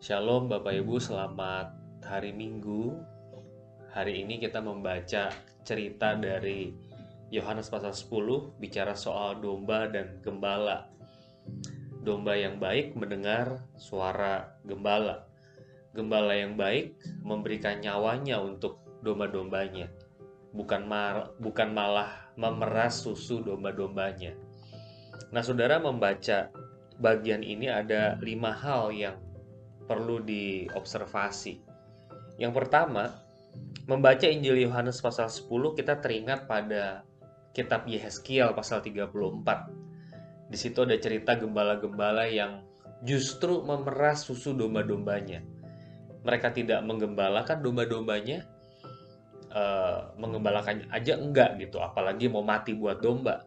Shalom Bapak Ibu, selamat hari Minggu. Hari ini kita membaca cerita dari Yohanes pasal 10 bicara soal domba dan gembala. Domba yang baik mendengar suara gembala. Gembala yang baik memberikan nyawanya untuk domba-dombanya. Bukan mar bukan malah memeras susu domba-dombanya. Nah, saudara membaca bagian ini ada lima hal yang perlu diobservasi. Yang pertama, membaca Injil Yohanes pasal 10 kita teringat pada kitab Yehezkiel pasal 34. Di situ ada cerita gembala-gembala yang justru memeras susu domba-dombanya. Mereka tidak menggembalakan domba-dombanya, uh, mengembalakannya aja enggak gitu, apalagi mau mati buat domba.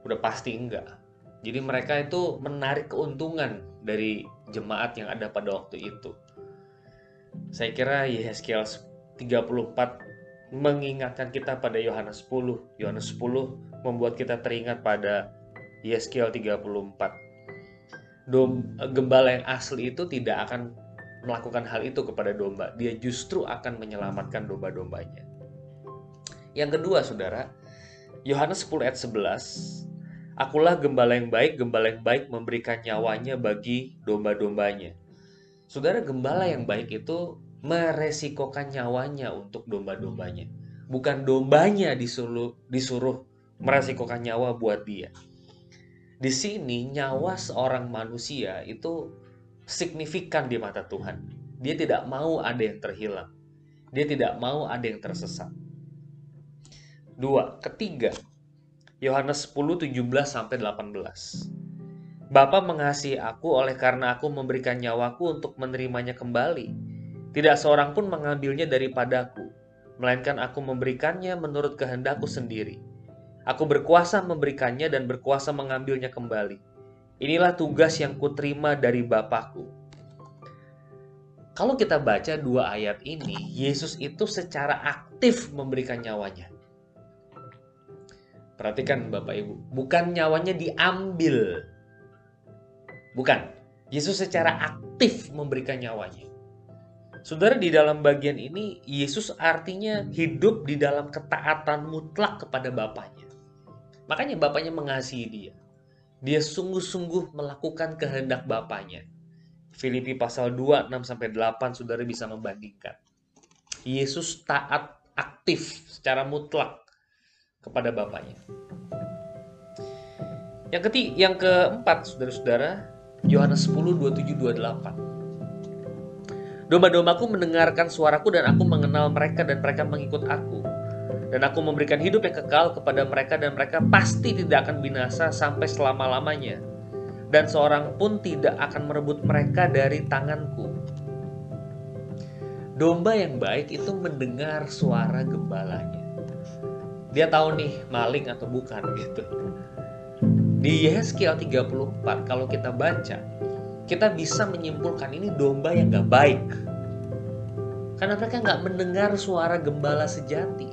Udah pasti enggak jadi mereka itu menarik keuntungan dari jemaat yang ada pada waktu itu. Saya kira Yehezkiel 34 mengingatkan kita pada Yohanes 10. Yohanes 10 membuat kita teringat pada Yehezkiel 34. Dom, gembala yang asli itu tidak akan melakukan hal itu kepada domba. Dia justru akan menyelamatkan domba-dombanya. Yang kedua, saudara, Yohanes 10 ayat 11 Akulah gembala yang baik, gembala yang baik memberikan nyawanya bagi domba-dombanya. Saudara, gembala yang baik itu meresikokan nyawanya untuk domba-dombanya. Bukan dombanya disuruh, disuruh meresikokan nyawa buat dia. Di sini nyawa seorang manusia itu signifikan di mata Tuhan. Dia tidak mau ada yang terhilang. Dia tidak mau ada yang tersesat. Dua, ketiga, Yohanes 10, 17 sampai 18. Bapa mengasihi aku oleh karena aku memberikan nyawaku untuk menerimanya kembali. Tidak seorang pun mengambilnya daripadaku, melainkan aku memberikannya menurut kehendakku sendiri. Aku berkuasa memberikannya dan berkuasa mengambilnya kembali. Inilah tugas yang kuterima dari Bapakku. Kalau kita baca dua ayat ini, Yesus itu secara aktif memberikan nyawanya. Perhatikan Bapak Ibu, bukan nyawanya diambil. Bukan. Yesus secara aktif memberikan nyawanya. Saudara di dalam bagian ini Yesus artinya hidup di dalam ketaatan mutlak kepada Bapaknya. Makanya Bapaknya mengasihi dia. Dia sungguh-sungguh melakukan kehendak Bapaknya. Filipi pasal 2 6 sampai 8 Saudara bisa membandingkan. Yesus taat aktif secara mutlak kepada bapaknya. Yang ketiga, yang keempat, saudara-saudara, Yohanes 10, 27, 28. Domba-dombaku mendengarkan suaraku dan aku mengenal mereka dan mereka mengikut aku. Dan aku memberikan hidup yang kekal kepada mereka dan mereka pasti tidak akan binasa sampai selama-lamanya. Dan seorang pun tidak akan merebut mereka dari tanganku. Domba yang baik itu mendengar suara gembalanya dia tahu nih maling atau bukan gitu. Di Yehezkiel 34 kalau kita baca, kita bisa menyimpulkan ini domba yang gak baik. Karena mereka nggak mendengar suara gembala sejati.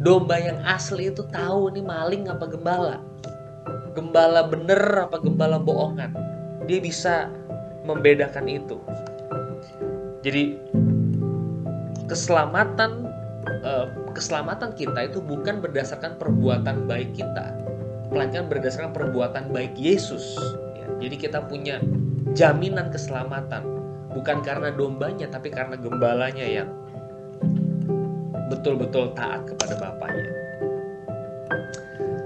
Domba yang asli itu tahu ini maling apa gembala. Gembala bener apa gembala bohongan. Dia bisa membedakan itu. Jadi keselamatan uh, keselamatan kita itu bukan berdasarkan perbuatan baik kita, melainkan berdasarkan perbuatan baik Yesus. Ya, jadi kita punya jaminan keselamatan bukan karena dombanya tapi karena gembalanya yang betul-betul taat kepada Bapaknya.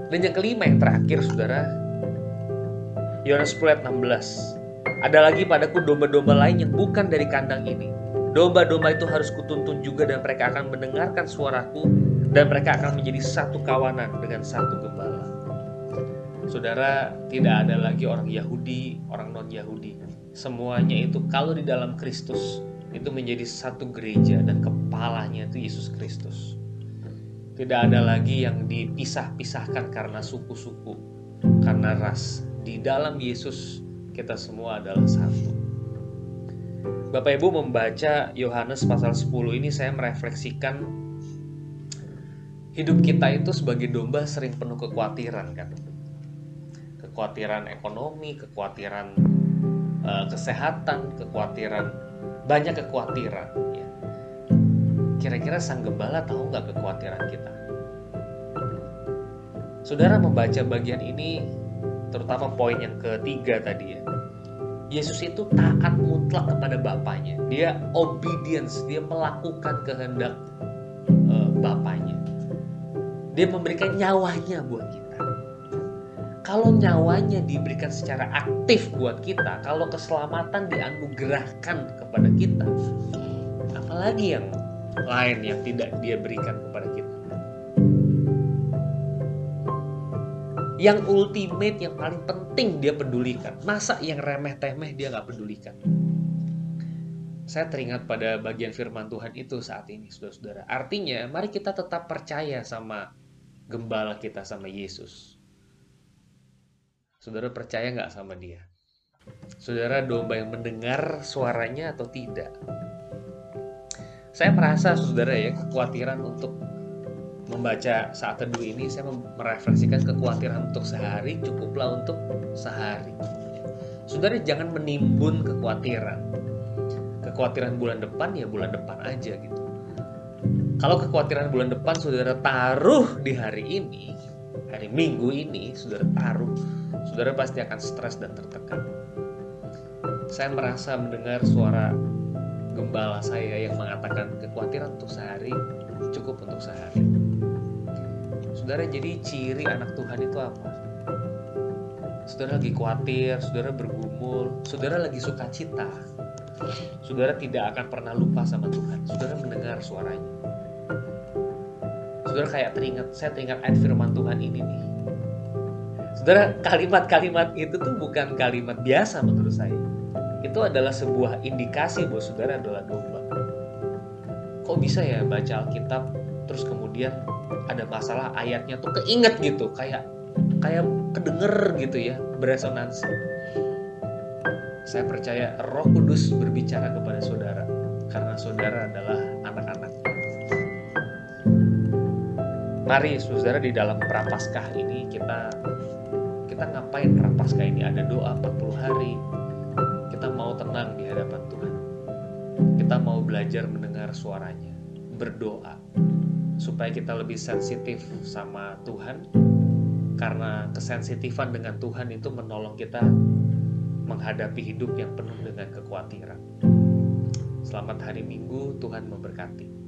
Dan yang kelima yang terakhir saudara Yohanes 10 ayat 16 Ada lagi padaku domba-domba lain yang bukan dari kandang ini Domba-domba itu harus kutuntun juga dan mereka akan mendengarkan suaraku dan mereka akan menjadi satu kawanan dengan satu gembala. Saudara, tidak ada lagi orang Yahudi, orang non-Yahudi. Semuanya itu kalau di dalam Kristus itu menjadi satu gereja dan kepalanya itu Yesus Kristus. Tidak ada lagi yang dipisah-pisahkan karena suku-suku, karena ras. Di dalam Yesus kita semua adalah satu. Bapak Ibu membaca Yohanes pasal 10 ini saya merefleksikan hidup kita itu sebagai domba sering penuh kekhawatiran kan. Kekhawatiran ekonomi, kekhawatiran uh, kesehatan, kekhawatiran, banyak kekhawatiran. Ya. Kira-kira sang gembala tahu nggak kekhawatiran kita? Saudara membaca bagian ini, terutama poin yang ketiga tadi ya. Yesus itu taat mutlak kepada Bapaknya. Dia obedience, dia melakukan kehendak uh, Bapaknya. Dia memberikan nyawanya buat kita kalau nyawanya diberikan secara aktif buat kita, kalau keselamatan dianugerahkan kepada kita, apalagi yang lain yang tidak dia berikan kepada kita. Yang ultimate, yang paling penting dia pedulikan. Masa yang remeh-temeh dia nggak pedulikan? Saya teringat pada bagian firman Tuhan itu saat ini, saudara-saudara. Artinya, mari kita tetap percaya sama gembala kita, sama Yesus Saudara percaya nggak sama dia? Saudara domba yang mendengar suaranya atau tidak? Saya merasa saudara ya kekhawatiran untuk membaca saat teduh ini saya merefleksikan kekhawatiran untuk sehari cukuplah untuk sehari. Saudara jangan menimbun kekhawatiran. Kekhawatiran bulan depan ya bulan depan aja gitu. Kalau kekhawatiran bulan depan saudara taruh di hari ini, hari Minggu ini saudara taruh saudara pasti akan stres dan tertekan. Saya merasa mendengar suara gembala saya yang mengatakan kekhawatiran untuk sehari cukup untuk sehari. Saudara, jadi ciri anak Tuhan itu apa? Saudara lagi khawatir, saudara bergumul, saudara lagi suka cita. Saudara tidak akan pernah lupa sama Tuhan. Saudara mendengar suaranya. Saudara kayak teringat, saya teringat ayat firman Tuhan ini nih Saudara, kalimat-kalimat itu tuh bukan kalimat biasa menurut saya. Itu adalah sebuah indikasi bahwa saudara adalah domba. Kok bisa ya baca Alkitab terus kemudian ada masalah ayatnya tuh keinget gitu, kayak kayak kedenger gitu ya, beresonansi. Saya percaya Roh Kudus berbicara kepada saudara karena saudara adalah anak-anak. Mari saudara di dalam prapaskah ini kita kita ngapain prapaskah ini ada doa 40 hari kita mau tenang di hadapan Tuhan kita mau belajar mendengar suaranya berdoa supaya kita lebih sensitif sama Tuhan karena kesensitifan dengan Tuhan itu menolong kita menghadapi hidup yang penuh dengan kekhawatiran. Selamat hari Minggu, Tuhan memberkati.